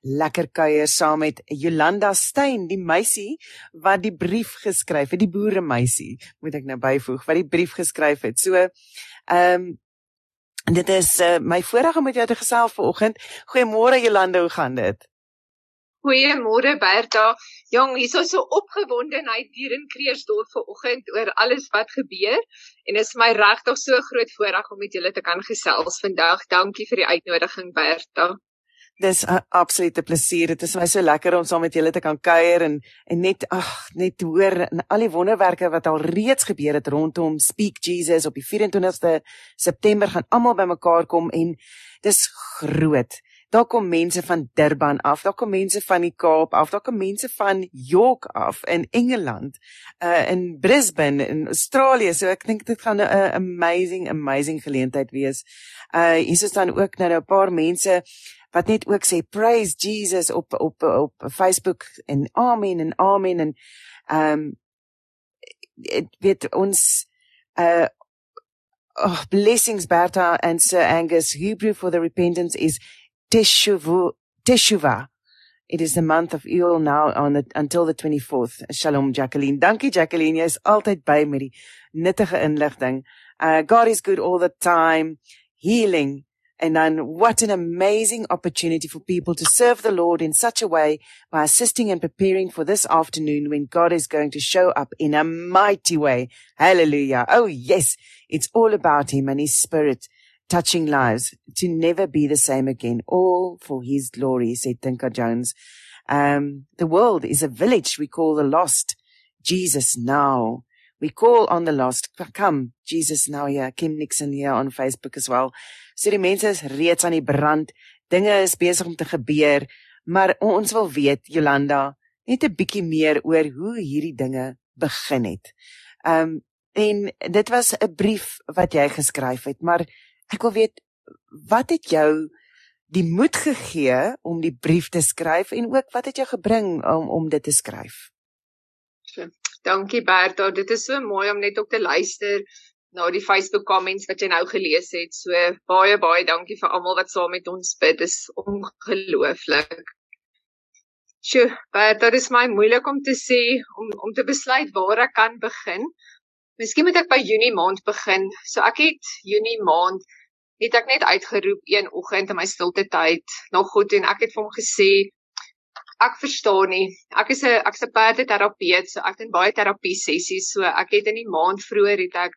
lekker kuier saam met Jolanda Stein, die meisie wat die brief geskryf het, die boere meisie, moet ek nou byvoeg, wat die brief geskryf het. So, ehm um, dit is uh, my voorreg om met jou te gesels vanoggend. Goeiemôre Jolanda, hoe gaan dit? Goeiemôre Berta. Jong, hier is so opgewondenheid hier in Kreersdorp vanoggend oor alles wat gebeur en dit is my regtig so groot voorreg om met julle te kan gesels vandag. Dankie vir die uitnodiging Berta. Dis 'n absolute plesier. Dit is my so lekker om saam met julle te kan kuier en en net ag, net hoor en al die wonderwerke wat al reeds gebeur het rondom Speak Jesus op die 24ste September gaan almal bymekaar kom en dis groot. Daar kom mense van Durban af, daar kom mense van die Kaap af, daar kom mense van York af in Engeland, uh in Brisbane in Australië. So ek dink dit gaan 'n amazing amazing geleentheid wees. Uh hier is dan ook nou 'n nou paar mense wat net ook sê praise Jesus op op op Facebook en amen en amen en um weet ons uh Oh, blessings Berta and Sir Angus Hebrew for the repentance is Teshuva. Teshuva. It is the month of Elul now on the, until the 24th. Shalom Jacqueline. Dankie Jacqueline, jy is altyd by met die nuttige inligting. Uh God is good all the time. Healing and then what an amazing opportunity for people to serve the Lord in such a way by assisting and preparing for this afternoon when God is going to show up in a mighty way. Hallelujah. Oh yes, it's all about him and his spirit touching lives to never be the same again, all for his glory, said Tinka Jones. Um, the world is a village we call the lost. Jesus now. We call on the lost. Come, Jesus now here. Kim Nixon here on Facebook as well. So die mense is reeds aan die brand. Dinge is besig om te gebeur, maar ons wil weet, Jolanda, net 'n bietjie meer oor hoe hierdie dinge begin het. Um en dit was 'n brief wat jy geskryf het, maar Ek wil weet wat het jou die moed gegee om die brief te skryf en ook wat het jou gebring om om dit te skryf? Dankie Bertha, dit is so mooi om net ook te luister na die Facebook comments wat jy nou gelees het. So baie baie dankie vir almal wat saam met ons bid. Dis ongelooflik. Sjoe, Bertha, dit is my moeilik om te sê om om te besluit waar ek kan begin. Miskien moet ek by Junie maand begin. So ek het Junie maand het ek net uitgeroep een oggend in my stilte tyd nog goed en ek het vir hom gesê ek verstaan nie. Ek is 'n ek's 'n perdeterapeut so ek doen baie terapie sessies so ek het in die maand vroeër het ek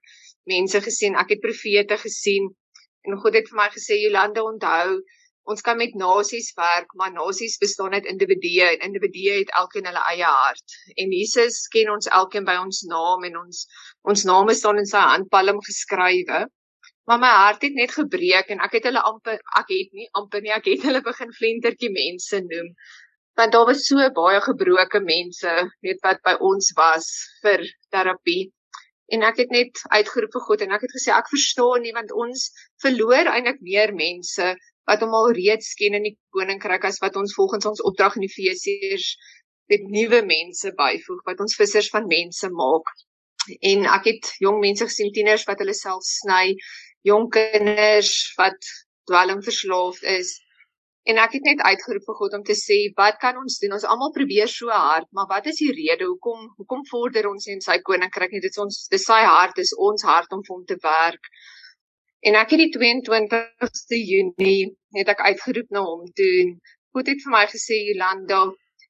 mense gesien ek het profete gesien en God het vir my gesê Jolande onthou ons kan met nasies werk maar nasies bestaan uit individue en individue het elkeen hulle eie hart. En Jesus ken ons elkeen by ons naam en ons ons name staan in sy handpalm geskrywe. Maar my hart het net gebreek en ek het hulle amper ek het nie amper nie ek het hulle begin flentertjie mense noem. Want daar was so baie gebroke mense, weet wat by ons was vir terapie. En ek het net uitgeroep vir God en ek het gesê ek verstaan nie want ons verloor eintlik meer mense wat hom al reeds ken in die koninkryk as wat ons volgens ons opdrag in Efesiërs met nuwe mense byvoeg wat ons vissers van mense maak. En ek het jong mense gesien tieners wat hulle self sny jong kinders wat dwelm verslaaf is. En ek het net uitgeroep vir God om te sê, wat kan ons doen? Ons almal probeer so hard, maar wat is die rede hoekom hoekom vorder ons in sy koninkryk nie? Dit is ons dis sy hart, dis ons hart om vir hom te werk. En ek het die 22ste Junie het ek uitgeroep na hom toe. God het vir my gesê, Jolanda,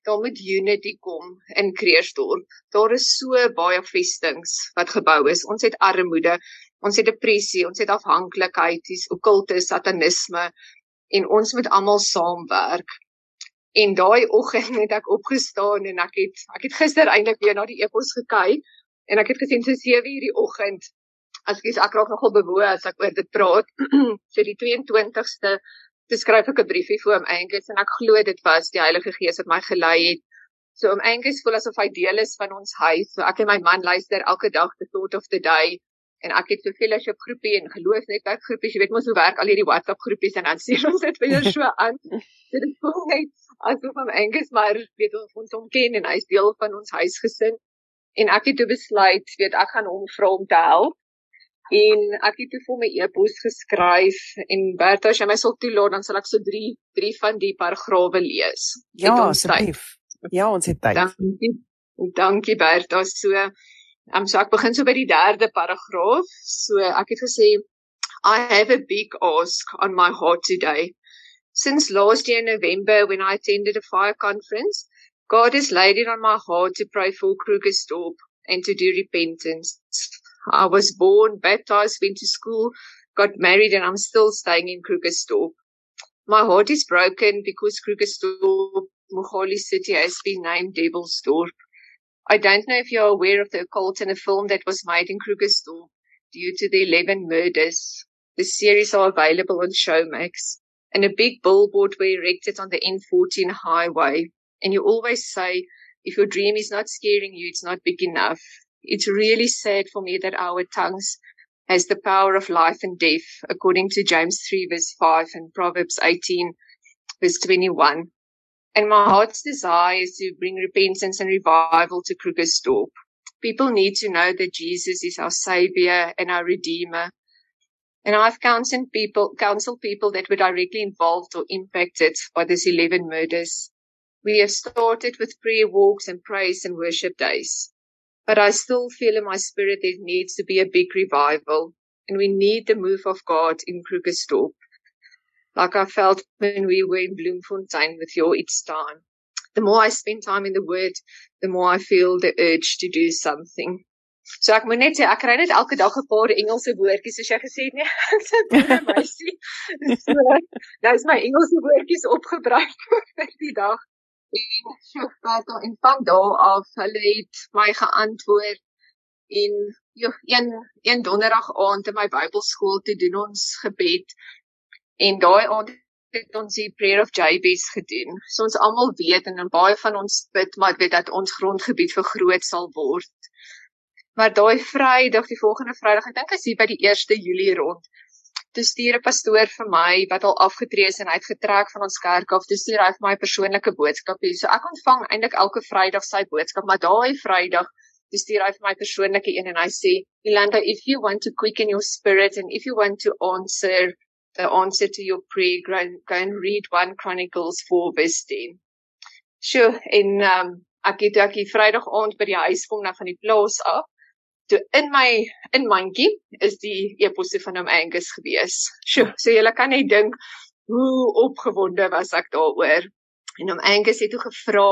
daar moet unity kom in Kreersdorp. Daar is so baie vestings wat gebou is. Ons het armoede, ons het depressie, ons het afhanklikheid, dis okkulte satanisme en ons moet almal saamwerk. En daai oggend het ek opgestaan en ek het ek het gister eintlik weer na die epos gekyk en ek het gesien so 7 uur die oggend. As ek raak nogal bewoe as ek oor dit praat. so die 22ste te skryf ek 'n briefie vir hom Angus en ek glo dit was die Heilige Gees wat my gelei het. So om Angus voel asof hy deel is van ons huis. So ek en my man luister elke dag the thought of the day en ek het so fellowship groepie en geloofsnetwerk groepies, jy weet mos hoe werk al hierdie WhatsApp groepies en dan sien ons dit weer so aan. Dit is voel net asof hom Angus maar weet ons ons hom ken en hy's deel van ons huisgesin. En ek het toe besluit, weet ek gaan hom vra om te help. En ek het toe vir my e-pos geskryf en Bertha as jy my sal toelaat dan sal ek so 3 3 van die paragrawe lees. Ja, asseblief. Ja, ons het tyd. Dankie. Dankie Bertha. So, um, so ek begin so by die derde paragraaf. So ek het gesê I have a big ask on my heart today. Since last year November when I attended a fire conference, God has laid it on my heart to pray for Krugersdorp and to do repentance. I was born, baptized, went to school, got married, and I'm still staying in Krugersdorp. My heart is broken because Krugersdorp, Mohali City, has been named Devil's Devilsdorp. I don't know if you're aware of the occult in a film that was made in Krugersdorp due to the 11 murders. The series are available on Showmax. And a big billboard were erected on the N14 highway. And you always say, if your dream is not scaring you, it's not big enough. It's really sad for me that our tongues has the power of life and death, according to James 3 verse 5 and Proverbs 18 verse 21. And my heart's desire is to bring repentance and revival to Krugersdorp. People need to know that Jesus is our savior and our redeemer. And I've counseled people, counseled people that were directly involved or impacted by these 11 murders. We have started with prayer walks and praise and worship days. But I still feel in my spirit there needs to be a big revival. And we need the move of God in Krugersdorp. Like I felt when we were in Bloemfontein with your It's Time. The more I spend time in the Word, the more I feel the urge to do something. So ek moet net sê ek kry net elke dag 'n paar Engelse woordjies soos jy gesê het nee. Ek's 'n meisie. So, nou is my Engelse woordjies opgebruik vir die dag en so vertel en van daar af hulle het my geantwoord en jo een een donderdag aand in my Bybelskool te doen ons gebed en daai aand het ons die prayer of Jabez gedoen. So ons almal weet en baie van ons bid maar weet dat ons grondgebied vergroot sal word. Maar daai Vrydag, die volgende Vrydag, ek dink as hier by die 1 Julie rond, toe stuur 'n pastoor vir my wat al afgetree is en hy het getrek van ons kerk af. Toe stuur hy vir my persoonlike boodskap hier. So ek ontvang eintlik elke Vrydag sy boodskap, maar daai Vrydag toe stuur hy vir my persoonlike een en hy sê, "Ilanda, if you want to quicken your spirit and if you want to answer the answer to your prayer, go and, go and read 1 Chronicles 4 verse 10." Sjoe, en um, ek het ek die Vrydag aand by die huis kom na van die plaas af toe in my in mandjie is die eposse van hom Angus gewees. Sjoe, so jy kan net dink hoe opgewonde was ek daaroor. En hom Angus het toe gevra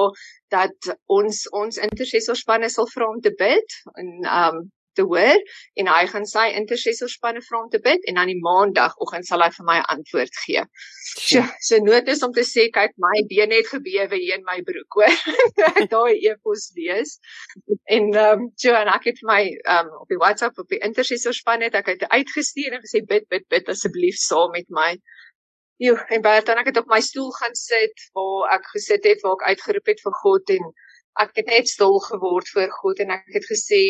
dat ons ons intercessorspanne sal vra om te bid en um te hoor en hy gaan sy intercessorspanne vra om te bid en dan die maandagooggend sal hy vir my 'n antwoord gee. So, so nood is om te sê kyk my been het gebewe hier in my broek hoor. ek daai e-pos lees. En ehm um, so en ek het my ehm um, op die WhatsApp op die intercessorspan het ek het uitgestuur en gesê bid bid bid asseblief saam met my. Jo, en baie dan ek het op my stoel gaan sit waar ek gesit het waar ek uitgeroep het vir God en ek het net stil geword voor God en ek het gesê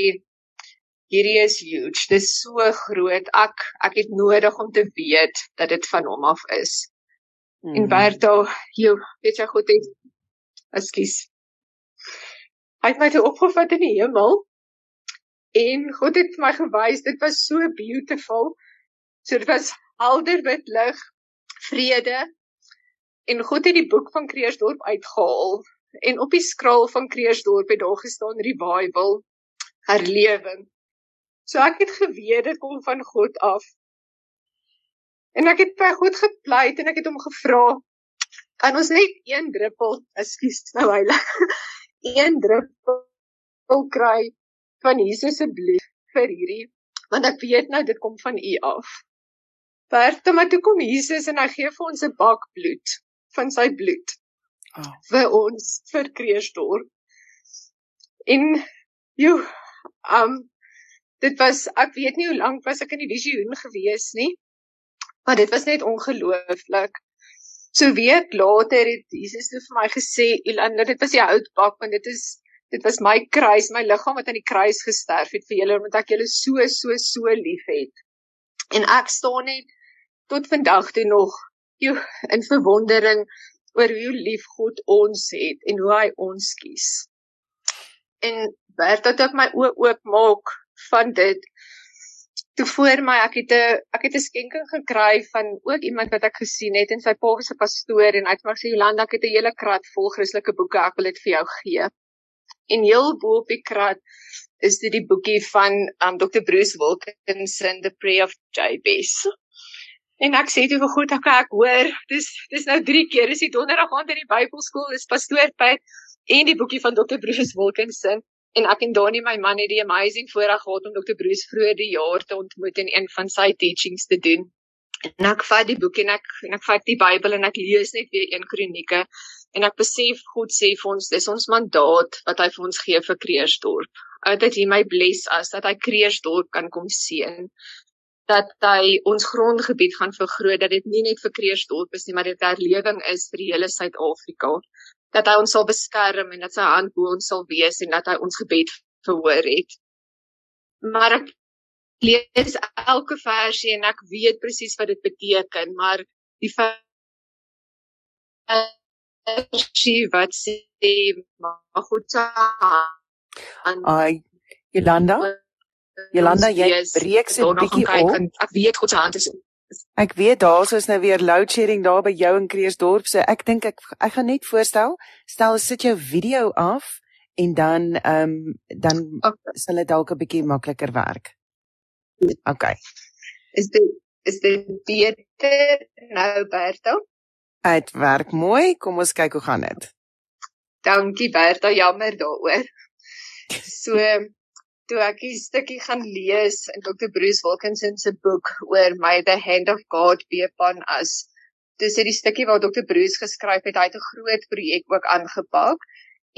hierdie is huge. Dit is so groot. Ek ek het nodig om te weet dat dit van hom af is. Mm. En Berto, jy weet jy goed het Ekskuus. Hy het my toe opgevat in die hemel. En God het vir my gewys, dit was so beautiful. So dit was helder wit lig, vrede. En God het die boek van Kreersdorp uitgehaal en op die skraal van Kreersdorp het daar gestaan revival, herlewing. So ek het geweet dit kom van God af. En ek het by God gepleit en ek het hom gevra kan ons net een druppel, ekskuus nou heilig, een druppel kry van Jesus se bloed vir hierdie want ek weet nou dit kom van U af. Bertha, maar toe kom Jesus en hy gee vir ons 'n bak bloed van sy bloed. Oh. vir ons vir Kreersdorp. En jo, um dit was ek weet nie hoe lank was ek in die visioen gewees nie. Maar dit was net ongelooflik. So week later het Jesus vir my gesê, "Ilanda, dit was die houtbak want dit is dit was my kruis, my liggaam wat aan die kruis gesterf het vir julle omdat ek julle so so so liefhet." En ek staan net tot vandag toe nog joh, in verwondering oor hoe lief God ons het en hoe hy ons kies. En Bert het my oë oop maak van dit toe voor my. Ek het 'n ek het 'n skenking gekry van ook iemand wat ek gesien het en sy pa was 'n pastoor en hy het my gesê Jolanda ek het 'n hele krat vol Christelike boeke. Ek wil dit vir jou gee. En heel bo op die krat is dit die boekie van um, Dr Bruce Wilkinson The Prayer of Jabez. En ek sê toe vir God ek ek hoor. Dis dis nou 3 keer. Is die donderdag aand in die Bybelskool. Is pastoortyd. En die boekie van Dr Bruce Wilkinson en ek en Dani my man het die amazing voorreg gehad om Dr. Bruce vroeër die jaar te ontmoet en een van sy teachings te doen. En ek vat die boek en ek en ek vat die Bybel en ek lees net weer een kronieke en ek besef God sê vir ons dis ons mandaat wat hy vir ons gee vir Kreersdorp. Dat hy my bless as dat hy Kreersdorp kan kom seën dat hy ons grondgebied gaan vergroot dat dit nie net vir Kreersdorp is nie maar dit 'n herlewing is vir die hele Suid-Afrika dat hy ons sal beskerm en dat sy hand bo ons sal wees en dat hy ons gebed verhoor het. Maar ek lees elke versie en ek weet presies wat dit beteken, maar die versie wat sê maar goed sa Ai Jolanda Jolanda jy breek se bietjie op. Ek weet God se hand is Ek weet daar is nou weer load shedding daar by jou in Kreersdorp. So ek dink ek ek gaan net voorstel, stel sit jou video af en dan ehm um, dan okay. sal dit dalk 'n bietjie makliker werk. OK. Is dit is dit beter nou Bertha? Dit werk mooi. Kom ons kyk hoe gaan dit. Dankie Bertha, jammer daaroor. So toe ek 'n stukkie gaan lees in Dr. Bruce Wilkinson se boek oor my the hand of God be upon us. Dis hierdie stukkie waar Dr. Bruce geskryf het hy het 'n groot projek ook aangepak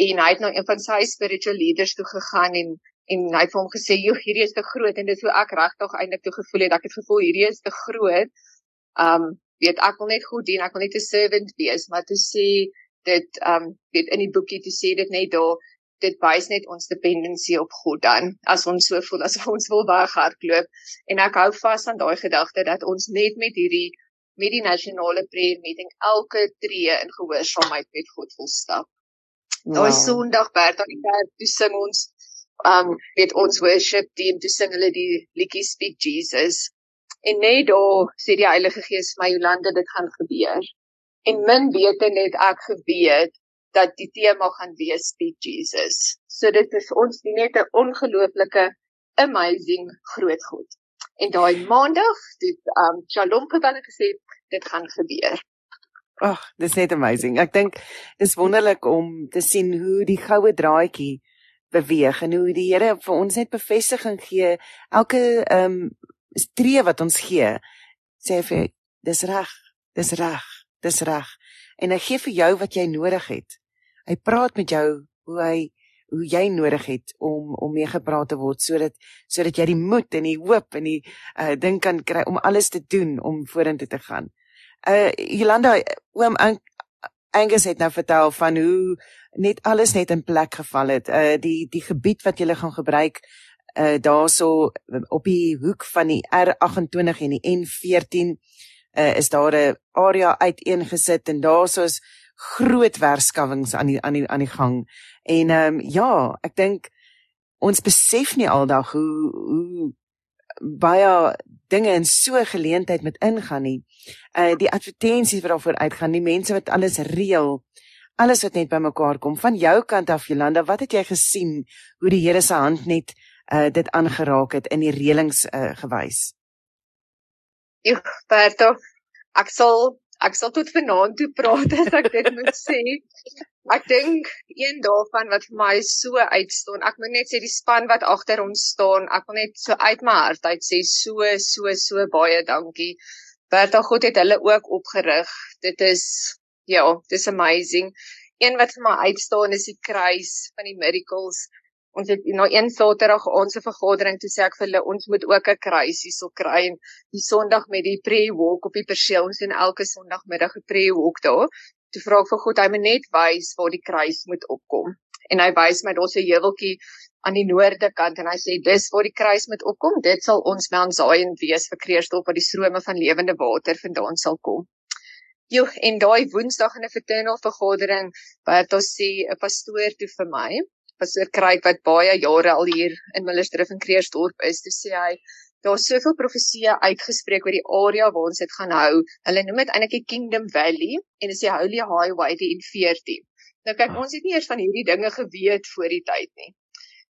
en hy het nou een van sy spiritual leaders toe gegaan en en hy het vir hom gesê, "Joe, hierdie is te groot." En dit sou ek regtig eintlik toe gevoel het, ek het gevoel hierdie is te groot. Um weet ek wil net goed dien, ek wil net 'n servant wees, maar toe sê dit um weet in die boekie toe sê dit net daar dit wys net ons dependensie op God dan as ons so voel as ons wil weghardloop en ek hou vas aan daai gedagte dat ons net met hierdie met die nasionale prayer meeting elke tree in gehoorsaamheid met God wil stap. Wow. Daai Sondag Bert aan die kerk toe sing ons um met ons worship team toe sing hulle die liedjie Speak Jesus. En net daar sê die Heilige Gees vir my Jolande dit gaan gebeur. En min weet net ek geweet dat die tema gaan wees Speak Jesus. So dit is ons die net 'n ongelooflike amazing groot God. En daai maandag het um Shalom Kabane gesê dit gaan gebeur. Ag, dis net amazing. Ek dink dis wonderlik om te sien hoe die goue draadjie beweeg en hoe die Here vir ons net bevestiging gee elke ehm um, stree wat ons gee. Sê vir dis reg, dis reg, dis reg. En hy gee vir jou wat jy nodig het. Hy praat met jou hoe hy hoe jy nodig het om om mee gepraat te word sodat sodat jy die moed en die hoop en die uh ding kan kry om alles te doen om vorentoe te gaan. Uh Jolanda oom Angus het nou vertel van hoe net alles net in plek geval het. Uh die die gebied wat jy gaan gebruik uh daarso op die hoek van die R28 en die N14 uh is daar 'n area uiteengesit en daarso's groot werskawings aan die aan die aan die gang. En ehm um, ja, ek dink ons besef nie aldag hoe hoe baie dinge in so 'n geleentheid met ingaan nie. Uh die advertensies wat daarvoor uitgaan, die mense wat alles reël, alles wat net bymekaar kom van jou kant af Jolanda, wat het jy gesien hoe die Here se hand net uh dit aangeraak het in die reëlings uh gewys? Ja, Berto, ek sal ek sal tot vanaand toe praat as ek dit moet sê. Ek dink een daarvan wat vir my so uitstaan, ek moet net sê die span wat agter ons staan, ek wil net so uit my hart uit sê so so so baie dankie. Bertha God het hulle ook opgerig. Dit is ja, dis amazing. Een wat vir my uitstaan is die kruis van die miracles ons het na een Saterdag ons vergadering toe sê ek vir hulle ons moet ook 'n kruis hierso kry en die Sondag met die prayer walk op die perseel ons doen elke Sondagmiddag 'n prayer walk daar. Toe vra ek vir God hy moet net wys waar die kruis moet opkom. En hy wys my daar's 'n heuweltjie aan die noorde kant en hy sê dis waar die kruis moet opkom. Dit sal ons Mount Zion wees vir Kreersdorp waar die strome van lewende water vandaan sal kom. Jo, en daai Woensdag in 'n fraternal vergadering wat ons sê 'n pastoor toe vir my pastoor Kruik wat baie jare al hier in Millerdrift in Kreersdorp is, toe sê hy daar's soveel profeseë uitgespreek oor die area waar ons dit gaan hou. Hulle noem dit eintlik die Kingdom Valley en dit is die Holy Highway die N14. Nou kyk, ons het nie eers van hierdie dinge geweet voor die tyd nie.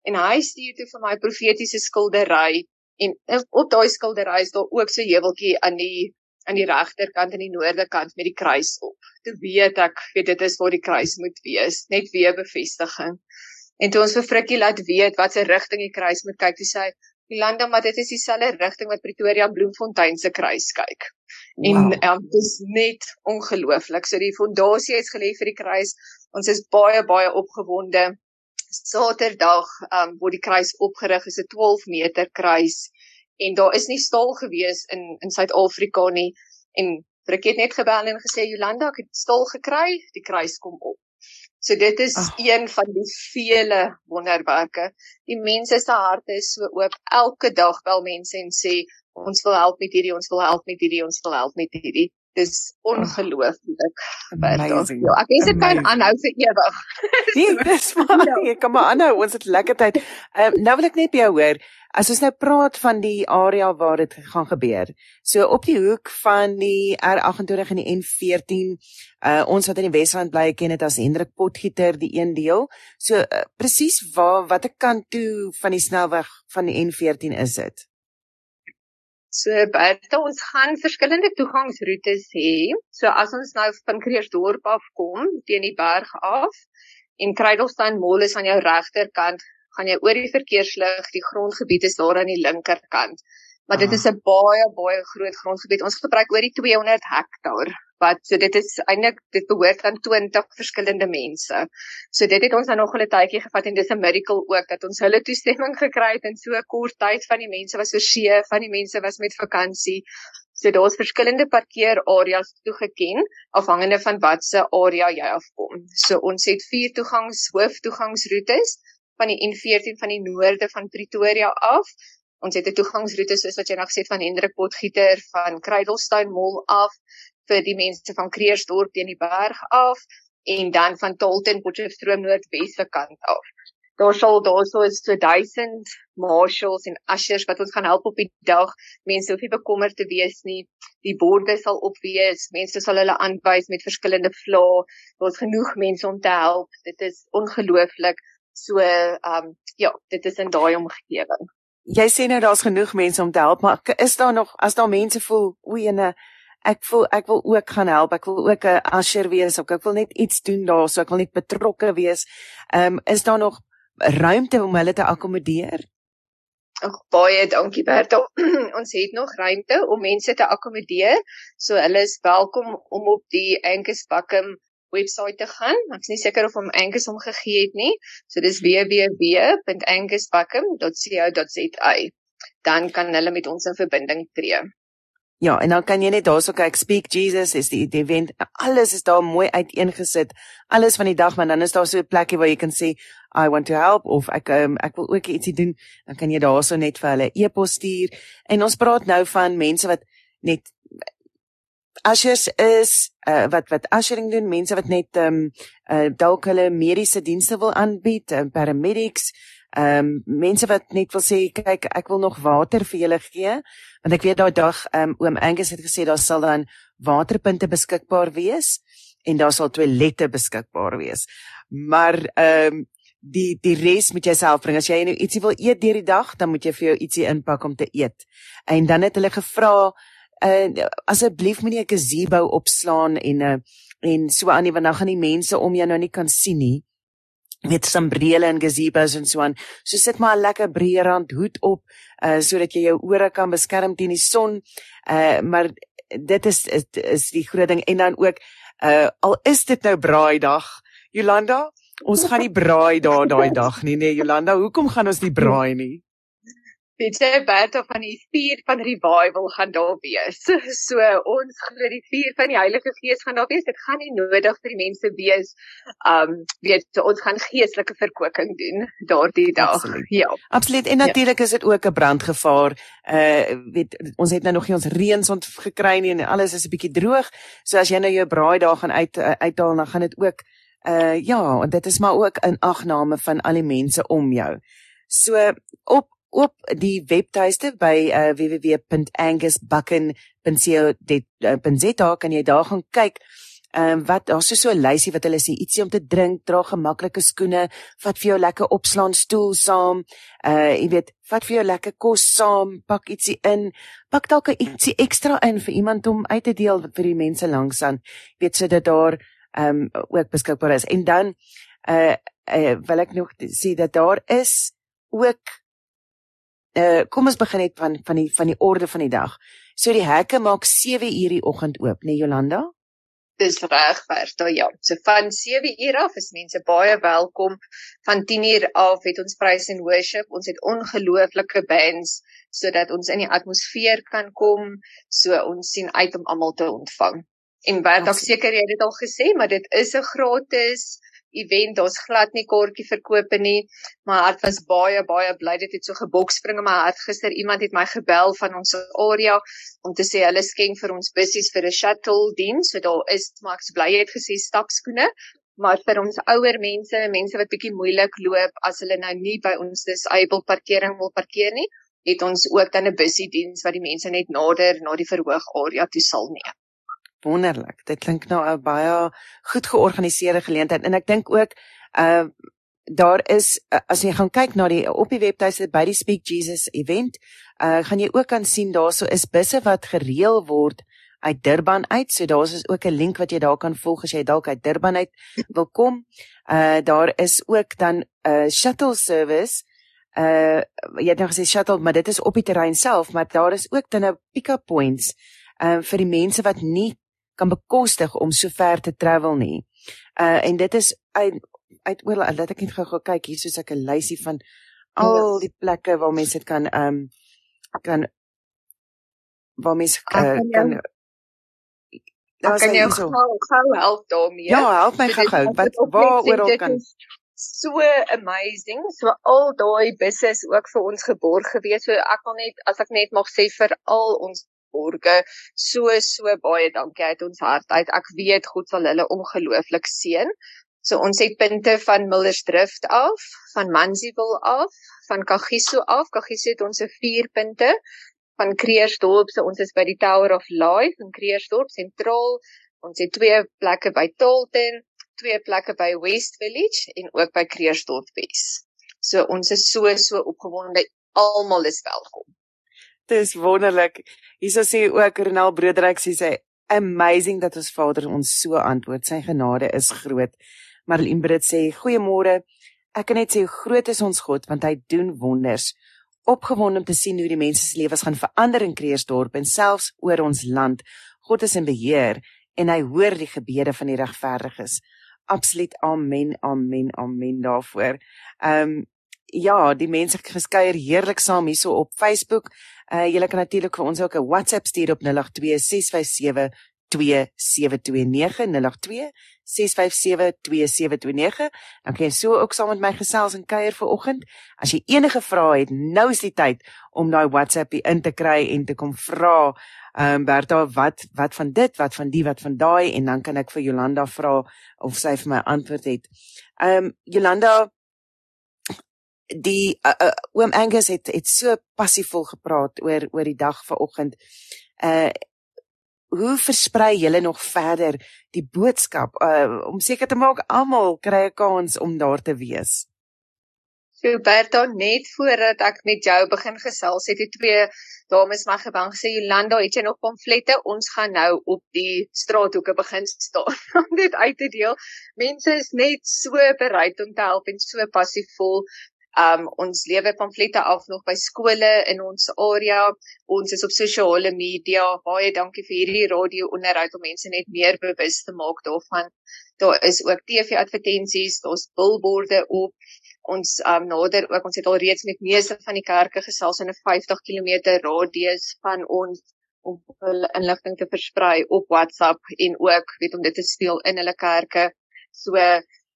En hy stuur toe vir my profetiese skildery en op daai skildery is daar ook so heuweltjie aan die aan die regterkant en die noorderkant met die kruis op. Toe weet ek, weet dit is waar die kruis moet wees, net weer bevestiging. En toe ons vir Frikkie laat weet wat se rigting die kruis moet kyk, toe sê hy, "Jolanda, maar dit is dieselfde rigting wat Pretoria Bloemfontein se kruis kyk." En wow. um, dit is net ongelooflik. So die fondasie is gelê vir die kruis. Ons is baie baie opgewonde. Saterdag um, word die kruis opgerig. Dit is 'n 12 meter kruis en daar is nie staal gewees in in Suid-Afrika nie en Frikkie het net gebel en gesê Jolanda, ek het staal gekry, die kruis kom op. So dit is Ach. een van die vele wonderwerke. Die mense se harte is so oop. Elke dag bel mense en sê ons wil help met hierdie, ons wil help met hierdie, ons wil help met hierdie. Dis ongelooflik. Ja, ek wens dit kan aanhou vir ewig. Nee, dis maar ek kan maar aanhou. Ons het lekker tyd. Um, nou wil ek net by jou hoor. As ons nou praat van die area waar dit gaan gebeur. So op die hoek van die R28 en die N14, uh ons wat in die Wesrand bly ken dit as Hendrik Potgieter die een deel. So uh, presies waar watter kant toe van die snelweg van die N14 is dit? So buite ons gaan verskillende toegangsroetes hê. So as ons nou van Kreersdorp af kom teen die berg af en Kruidelstein Mall is aan jou regterkant, gaan jy oor die verkeerslig, die grondgebied is daar aan die linkerkant. Maar dit is 'n baie baie groot grondgebied. Ons gebruik oor die 200 hektaar wat so dit is eintlik dit behoort aan 20 verskillende mense. So dit het ons nou nog 'n tydjie gevat en dis 'n miracle ook dat ons hulle toestemming gekry het in so 'n kort tyd van die mense was oorsee, van die mense was met vakansie. So daar's verskillende parkeerareas toegeken afhangende van watse area jy afkom. So ons het vier toegangs hooftoegangsroetes van die N14 van die noorde van Pretoria af. Ons het 'n toegangsroete soos wat jy nog gesê het van Hendrik Potgieter van Kruidelstein Mall af vir die mense van Kreersdorp teen die berg af en dan van Tolten Potchefstroom noordwesse kant af. Daar sal daarso is so 1000 marshals en ushers wat ons gaan help op die dag. Mense hoef nie bekommerd te wees nie. Die borde sal op wees. Mense sal hulle aanwys met verskillende vlae. Daar's genoeg mense om te help. Dit is ongelooflik. So ehm um, ja, dit is in daai omgewing. Jy sê nou daar's genoeg mense om te help, maar is daar nog as daar mense voel, o, ene ek voel ek wil ook gaan help. Ek wil ook 'n usher wees. Ek wil net iets doen daar, so ek wil net betrokke wees. Ehm um, is daar nog ruimte om hulle te akkommodeer? Ag baie dankie Bertel. Ons het nog ruimte om mense te akkommodeer. So hulle is welkom om op die Angus Buckham webwerf te gaan. Ek is nie seker of hom Angus hom gegee het nie. So dis www.angusbuckham.co.za. Dan kan hulle met ons in verbinding tree. Ja, en dan kan jy net daarso kyk Speak Jesus is die, die event. Alles is daar mooi uiteengesit. Alles van die dag, maar dan is daar so 'n plekkie waar jy kan sê I want to help of ek um, ek wil ook ietsie doen. Dan kan jy daarso net vir hulle e-pos stuur. En ons praat nou van mense wat net ushers is uh, wat wat ushering doen, mense wat net ehm um, uh, dalk hulle mediese dienste wil aanbied, uh, paramedics, ehm um, mense wat net wil sê kyk ek wil nog water vir julle gee want ek weet daai dag ehm um, oom Angus het gesê daar sal dan waterpunte beskikbaar wees en daar sal toilette beskikbaar wees. Maar ehm um, die die res moet jy self bring. As jy nou ietsie wil eet deur die dag dan moet jy vir jou ietsie inpak om te eet. En dan het hulle gevra uh, asseblief moenie 'n gazebo opslaan en uh, en so aan nie want dan gaan die mense om jou nou nie kan sien nie met sambrele en gazebos en so aan. So sit maar 'n lekker breë rand hoed op uh sodat jy jou ore kan beskerm teen die son. Uh maar dit is is, is die groot ding en dan ook uh al is dit nou braaidag, Jolanda, ons gaan nie braai daar daai dag nie, nee Jolanda, hoekom gaan ons nie braai nie? Weet jy Bertha van die vuur van revival gaan daar wees. So ons glo die vuur van die Heilige Gees gaan daar wees. Dit gaan nie nodig vir die mense wees um weet so ons gaan geestelike verkoeking doen daardie dag. Absoluut. Ja. Absoluut. En natuurlik ja. is dit ook 'n brandgevaar. Uh weet ons het nou nog nie ons reëns ont gekry nie en alles is 'n bietjie droog. So as jy nou jou braai daar gaan uit uh, uithaal dan gaan dit ook uh ja, dit is maar ook 'n agname van al die mense om jou. So op op die webtuiste by uh, www.angusbucken.co.za kan jy daar gaan kyk. Ehm um, wat daar's so 'n lysie wat hulle sê ietsie om te drink, dra gemaklike skoene, vat vir jou lekker opslaan stoel saam. Uh jy weet, vat vir jou lekker kos saam, pak ietsie in, pak dalk ietsie ekstra in vir iemand om uit te deel vir die mense langs aan. Jy weet sodat daar ehm um, ook beskikbaar is. En dan uh, uh wil ek nog sê dat daar is ook uh kom ons begin net van van die van die orde van die dag. So die hekke maak 7 uur die oggend oop, né nee, Jolanda? Dis reg, Bertha. Ja, so van 7 uur af is mense baie welkom. Van 10 uur af het ons praise and worship. Ons het ongelooflike bands sodat ons in die atmosfeer kan kom. So ons sien uit om almal te ontvang. En Bertha, seker jy het dit al gesê, maar dit is 'n gratis event. Daar's glad nie kortjie verkope nie. My hart was baie baie bly dit het so gebokspring in my hart gister. Iemand het my gebel van ons area om te sê hulle skenk vir ons bussies vir 'n shuttle diens. So daar is maar ek bly het gesê stapskoene. Maar vir ons ouer mense, mense wat bietjie moeilik loop as hulle nou nie by ons disabled parkering wil parkeer nie, het ons ook dan 'n bussie diens wat die mense net nader na die verhoog area toe sal neem wonderlik. Dit klink nou 'n baie goed georganiseerde geleentheid en ek dink ook uh daar is uh, as jy gaan kyk na die op die webtuiste by die Speak Jesus event, uh gaan jy ook kan sien daarso is busse wat gereël word uit Durban uit. So daar's is ook 'n link wat jy daar kan volg as jy dalk uit Durban uit wil kom. Uh daar is ook dan 'n uh, shuttle service. Uh jy het nou gesê shuttle, maar dit is op die terrein self, maar daar is ook dan 'n pick-up points uh vir die mense wat nie kan bekostig om so ver te travel nie. Uh en dit is uit uit oor laat ek net gou kyk hier soos ek 'n lysie van al die plekke waar mense dit kan ehm um, kan waar mense uh, kan Daar kan jy gou gou help daarmee. Ja, help my gou. Wat waar oral kan so amazing. So al daai busse is ook vir ons geborg gewees. So ek wil net as ek net mag sê vir al ons borge. So so baie dankie uit ons hart uit. Ek weet God sal hulle ongelooflik seën. So ons het punte van Millersdrift af, van Mansieville af, van Kagiso af. Kagiso het ons se 4 punte van Kreersdorp. So ons is by die Tower of Life in Kreersdorp sentraal. Ons het twee plekke by Tolton, twee plekke by West Village en ook by Kreersdorp Wes. So ons is so so opgewonde. Almal is welkom. Dis wonderlik. Hierso sê ook Renal Broederyk sê sy amazing dat ons Vader ons so antwoord. Sy genade is groot. Marlene Brit sê goeiemôre. Ek kan net sê hoe groot is ons God want hy doen wonders. Opgewonde om te sien hoe die mense se lewens gaan verander in Kreersdorp en selfs oor ons land. God is in beheer en hy hoor die gebede van die regverdiges. Absoluut amen, amen, amen daarvoor. Ehm um, ja, die mense geskeier heerlik saam hierso op Facebook. Uh julle kan natuurlik vir ons ook 'n WhatsApp stuur op 082657 2729 082 6572729 dan kan jy so ook saam met my gesels en kuier vir oggend. As jy enige vrae het nou is die tyd om daai WhatsApp in te kry en te kom vra ehm um, Bertha wat wat van dit wat van die wat van daai? En dan kan ek vir Jolanda vra of sy vir my antwoord het. Ehm um, Jolanda die uh, uh, oom Angus het het so passievol gepraat oor oor die dag vanoggend. Uh hoe versprei julle nog verder die boodskap uh om seker te maak almal kry 'n kans om daar te wees? So Berta net voordat ek met jou begin gesels het die twee dames my gebang sê Jolanda het jy nog pamflette ons gaan nou op die straathoeke begin staan om dit uit te deel mense is net so bereid om te help en so passievol Um ons lewe pamflette af nog by skole in ons area. Ons is op sosiale media. Baie dankie vir hierdie radio onderhoud om mense net meer bewus te maak daarvan. Daar is ook TV-advertensies, daar's billboarde op. Ons um nader ook ons het al reeds met meeste van die kerke gesels in 'n 50 km radius van ons om hulle inligting te versprei op WhatsApp en ook weet om dit te speel in hulle kerke. So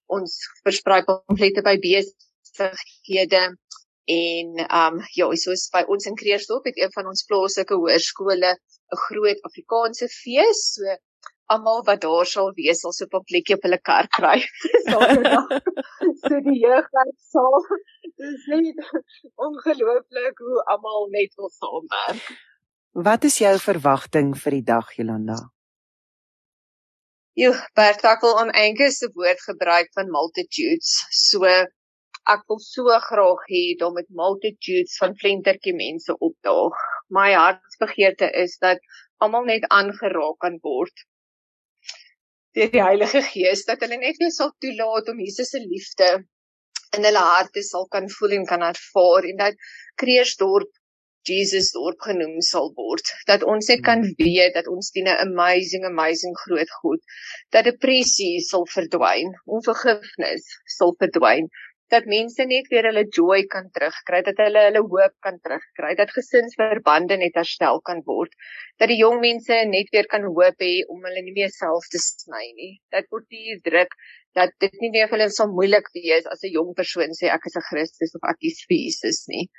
ons versprei pamflette by bees besighede en um ja, soos by ons in Kreersdorp het een van ons plaaslike hoërskole 'n groot Afrikaanse fees. So almal wat daar sal wees sal so 'n plekjie op hulle kar kry. so die jeug sal Dis net ongelooflik hoe almal net wil saamwerk. Wat is jou verwagting vir die dag, Jolanda? Jo, Bert, ek wil aan Angus se woord gebruik van multitudes. So ek wil so graag hê dat met multitudes van flentertjie mense opdaag. My hartsbegeerte is dat almal net aangeraak kan word deur die Heilige Gees dat hulle net weer sal toelaat om Jesus se liefde in hulle harte sal kan voel en kan ervaar en dat Kreersdorp Jesus dorp genoem sal word dat ons net kan hmm. weet dat ons dien 'n amazing amazing groot God dat depressie sal verdwyn onvergifnis sal verdwyn dat mense net weer hulle joy kan terugkry, dat hulle hulle hoop kan terugkry, dat gesinsverbande net herstel kan word, dat die jong mense net weer kan hoop hê om hulle nie meer self te sny nie. Dat word hier druk dat dit nie meer vir hulle so moeilik wees as 'n jong persoon sê ek is 'n Christus of ek is vir Jesus nie.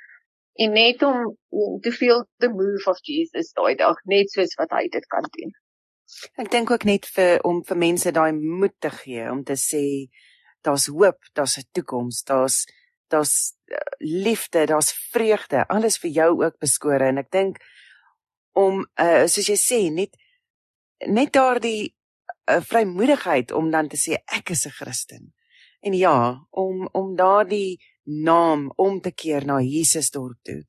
En net om te feel the move of Jesus daai dag, net soos wat hy dit kan doen. Ek dink ook net vir om vir mense daai moed te gee om te sê daar's hoop, daar's 'n toekoms, daar's daar's eh, liefde, daar's vreugde, alles vir jou ook beskore en ek dink om uh, soos jy sê net net daardie uh, vrymoedigheid om dan te sê ek is 'n Christen. En ja, om om daardie naam om te keer na Jesus dorp toe.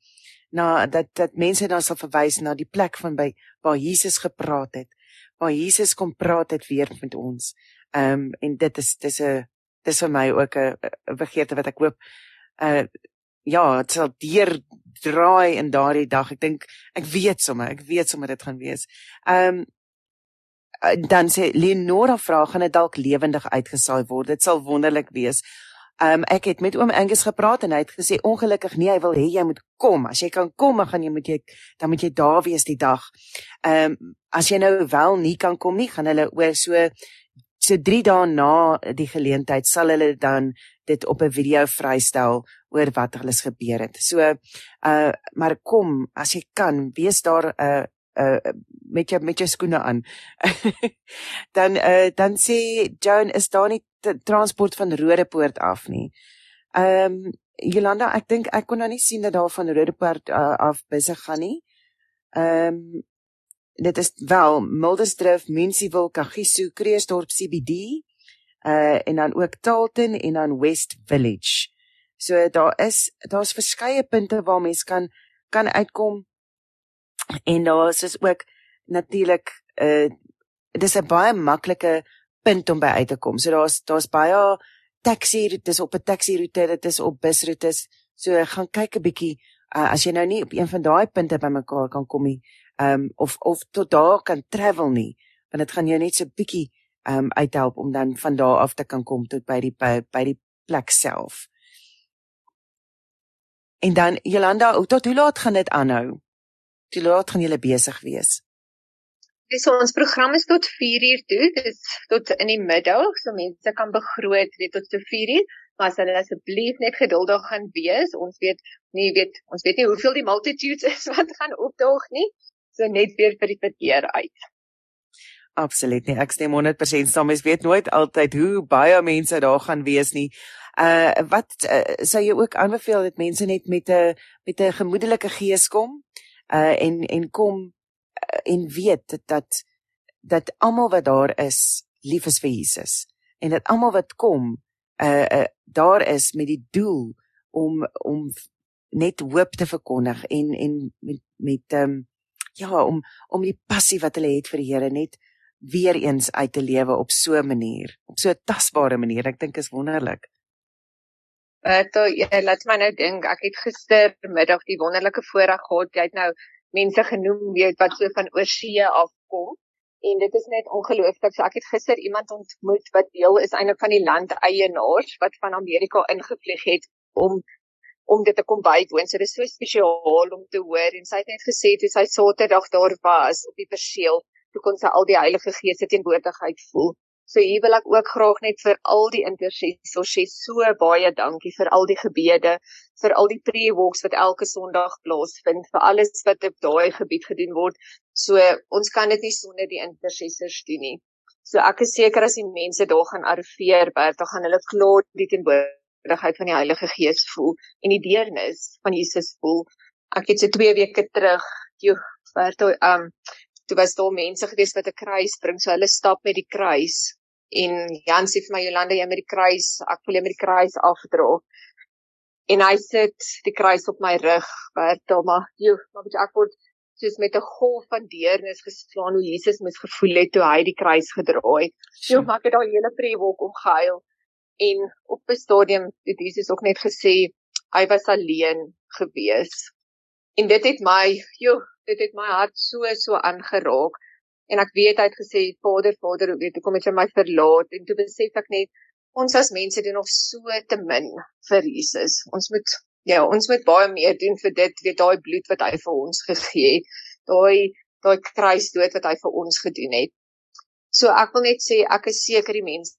Na dat dat mense dan sal verwys na die plek van by waar Jesus gepraat het, waar Jesus kom praat het weer met ons. Ehm um, en dit is dis 'n dis vir my ook 'n begeerte wat ek hoop uh ja, dit sal deur draai in daardie dag. Ek dink ek weet sommer, ek weet sommer dit gaan wees. Um dan sê Leonora vra gaan dit dalk lewendig uitgesaai word. Dit sal wonderlik wees. Um ek het met oom Angus gepraat en hy het gesê ongelukkig nee, hy wil hê jy moet kom. As jy kan kom, dan gaan jy moet jy dan moet jy daar wees die dag. Um as jy nou wel nie kan kom nie, gaan hulle oor so So 3 dae na die geleentheid sal hulle dan dit op 'n video vrystel oor wat alles gebeur het. So uh maar kom as jy kan, wees daar uh uh met jou met jou skoene aan. dan uh dan sê Joan is daar nie transport van Rodepoort af nie. Ehm um, Jolanda, ek dink ek kon nou nie sien dat daar van Rodepoort uh, af besig gaan nie. Ehm um, dit is wel Mildersdrift, Munisipal, Kagiso, Kreeusdorp CBD, uh en dan ook Talton en dan West Village. So daar is daar's verskeie punte waar mens kan kan uitkom. En daar is ook natuurlik uh dis 'n baie maklike punt om by uit te kom. So daar's daar's baie taxi roetes op 'n taxi roete, dit is op busroetes. So gaan kyk 'n bietjie uh, as jy nou nie op een van daai punte bymekaar kan kom nie, um of of tot daar kan travel nie want dit gaan jou net so bietjie um uithelp om dan van daar af te kan kom tot by die by, by die plek self. En dan Jolanda, tot hoe laat gaan dit aanhou? Hoe laat gaan julle besig wees? Dis ons program is tot 4 uur toe, dis tot in die middag, so mense kan begroot weet tot so 4 uur, maar as hulle asseblief net geduldig gaan wees, ons weet nie weet ons weet nie hoeveel die multitudes is wat gaan opdaag nie so net weer vir die verkeer uit. Absoluut nie. Ek stem 100% saam. Mens weet nooit altyd hoe baie mense daar gaan wees nie. Uh wat uh, sou jy ook aanbeveel dat mense net met 'n met 'n gemoedelike gees kom uh en en kom uh, en weet dat dat, dat almal wat daar is lief is vir Jesus en dat almal wat kom uh, uh daar is met die doel om om net hoop te verkondig en en met met um ja, om om die passie wat hulle het vir die Here net weer eens uit te lewe op so 'n manier, op so 'n tasbare manier. Ek dink is wonderlik. Uh, toe, ja, laat my nou dink, ek het gister middag die wonderlike voorreg gehad, jy het nou mense genoem weet wat so van oorsee afkom en dit is net ongelooflik. So ek het gister iemand ontmoet wat deel is eintlik van die landeienaars wat van Amerika ingevlieg het om om dit te kom bywoon. So dit is so spesiaal om te hoor en sy het net gesê toe sy Saterdag daar was op die perseel, toe kon sy al die Heilige Gees se teenwoordigheid voel. So hier wil ek ook graag net vir al die intercessors sê so baie dankie vir al die gebede, vir al die pre-walks wat elke Sondag plaasvind, vir alles wat op daai gebied gedoen word. So ons kan dit nie sonder die intercessors doen nie. So ek is seker as die mense daar gaan arriveer, Bert, dan gaan hulle klaar die teenwoordigheid teenwoordigheid van die Heilige Gees voel en die deernis van Jesus voel. Ek het so 2 weke terug, joh, Berto, um toe was daar mense gewees wat 'n kruis bring, so hulle stap met die kruis en Jan sê vir my Jolande jy met die kruis, ek wil jy met die kruis afdra. En hy sit die kruis op my rug, Berto, maar joh, maar weet ek word soos met 'n golf van deernis geslaan hoe Jesus moes gevoel het toe hy die kruis gedra het. Joh, maar ek het daai hele prewolk omgehuil en op 'n stadium het Jesus ook net gesê hy was alleen gewees. En dit het my, joh, dit het my hart so so aangeraak. En ek weet hy het gesê Vader, Vader, weet hoekom het jy my verlaat? En toe besef ek net ons as mense doen nog so te min vir Jesus. Ons moet ja, ons moet baie meer doen vir dit, weet daai bloed wat hy vir ons gegee het. Daai daai kruisdood wat hy vir ons gedoen het. So ek wil net sê ek is seker die mense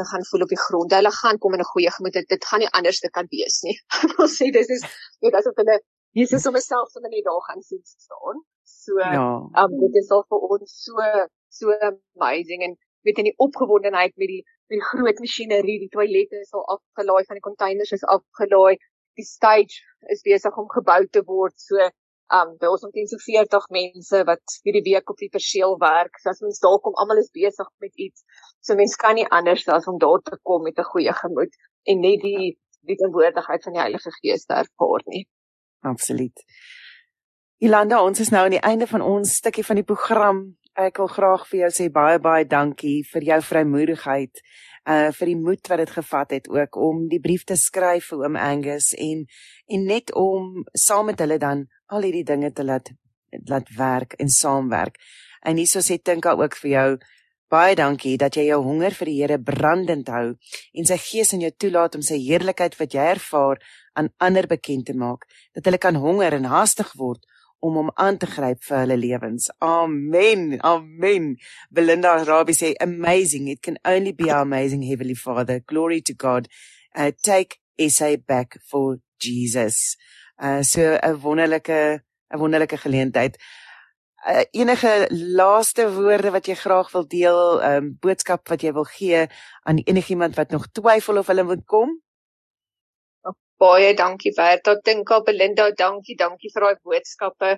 te gaan voel op die grond. Hulle gaan kom in 'n goeie gemoed. Dit gaan nie anders te kan wees nie. Ek wil sê dis is weet asof hulle Jesus om myself sommer net daar gaan sien staan. So ja. um dit is al vir ons so so amazing en weet in die opgewondenheid met die met die groot masjinerie, die toilette is al afgelaai van die containers is afgelaai. Die stage is besig om gebou te word. So um by ons omtrent so 40 mense wat hierdie week op die perseel werk. So as mens daar kom, almal is besig met iets. So mens kan nie anders as om daar te kom met 'n goeie gemoed en net die die teenwoordigheid van die Heilige Gees te ervaar nie. Absoluut. Ilanda, ons is nou aan die einde van ons stukkie van die program. Ek wil graag vir jou sê baie baie dankie vir jou vrymoedigheid, uh vir die moed wat dit gevat het ook om die brief te skryf vir oom Angus en en net om saam met hulle dan al hierdie dinge te laat laat werk en saamwerk. En hieso sê Tinka ook vir jou baie dankie dat jy jou honger vir die Here brandend hou en sy gees in jou toelaat om sy heerlikheid wat jy ervaar aan ander bekend te maak, dat hulle kan honger en haastig word om hom aan te gryp vir hulle lewens. Amen. Amen. Belinda Rabbi sê amazing. It can only be our amazing heavenly Father. Glory to God. Uh take SA back for Jesus. Uh so 'n wonderlike 'n wonderlike geleentheid. Uh, enige laaste woorde wat jy graag wil deel, 'n um, boodskap wat jy wil gee aan enigiemand wat nog twyfel of hulle moet kom? Baie dankie Berta, Tinka, Belinda, dankie, dankie vir daai boodskappe.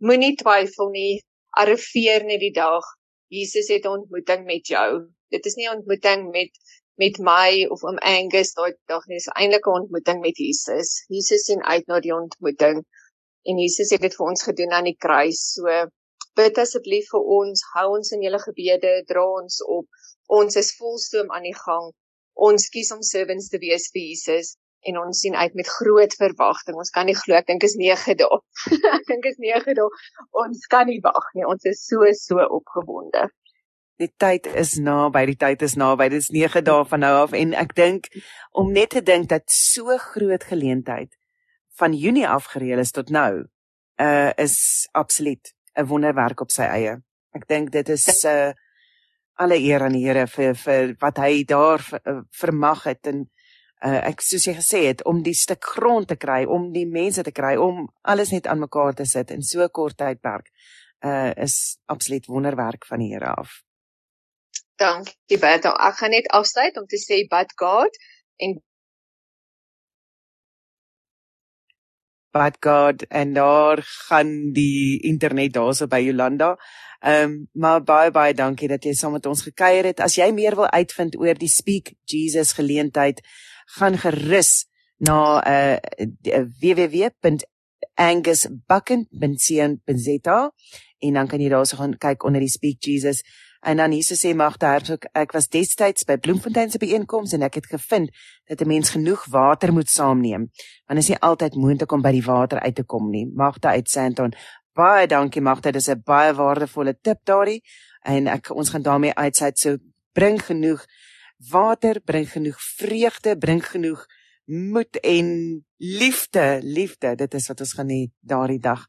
Moenie twyfel nie, arriveer net die dag. Jesus het 'n ontmoeting met jou. Dit is nie 'n ontmoeting met met my of om Angus daai dag nie, dis eintlik 'n ontmoeting met Jesus. Jesus sien uit na die ontmoeting en Jesus het dit vir ons gedoen aan die kruis. So bid asseblief vir ons, hou ons in julle gebede, dra ons op. Ons is volstoom aan die gang. Ons kies om servants te wees vir Jesus en ons sien uit met groot verwagting. Ons kan nie glo ek dink is 9 dae. ek dink is 9 dae. Ons kan nie wag nie. Ons is so so opgewonde. Die tyd is naby, die tyd is naby. Dit is 9 dae van nou af en ek dink om net te dink dat so groot geleentheid van Junie af gereël is tot nou, uh is absoluut 'n wonderwerk op sy eie. Ek dink dit is uh alle eer aan die Here vir vir wat hy daar uh, vermag het en uh, ek soos jy gesê het om die stuk grond te kry, om die mense te kry, om alles net aan mekaar te sit in so kort tydperk, uh is absoluut wonderwerk van die Here af. Dankie Bertha. Ek gaan net afsluit om te sê but God en but God en daar gaan die internet daarso by Jolanda. Ehm um, maar baie baie dankie dat jy saam met ons gekuier het. As jy meer wil uitvind oor die Speak Jesus geleentheid, gaan gerus na uh, www.angusbucken.co.za en dan kan jy daarso gaan kyk onder die Speak Jesus en dan Jesus sê magte Herzog ek was destyds by Bloemfontein se byeenkoms en ek het gevind dat 'n mens genoeg water moet saamneem want is nie altyd moontlik om by die water uit te kom nie magte uit Santon baie dankie magte dis 'n baie waardevolle tip daardie en ek ons gaan daarmee uitsit so bring genoeg water bring genoeg vreugde, bring genoeg moed en liefde, liefde. Dit is wat ons gaan hê daardie dag.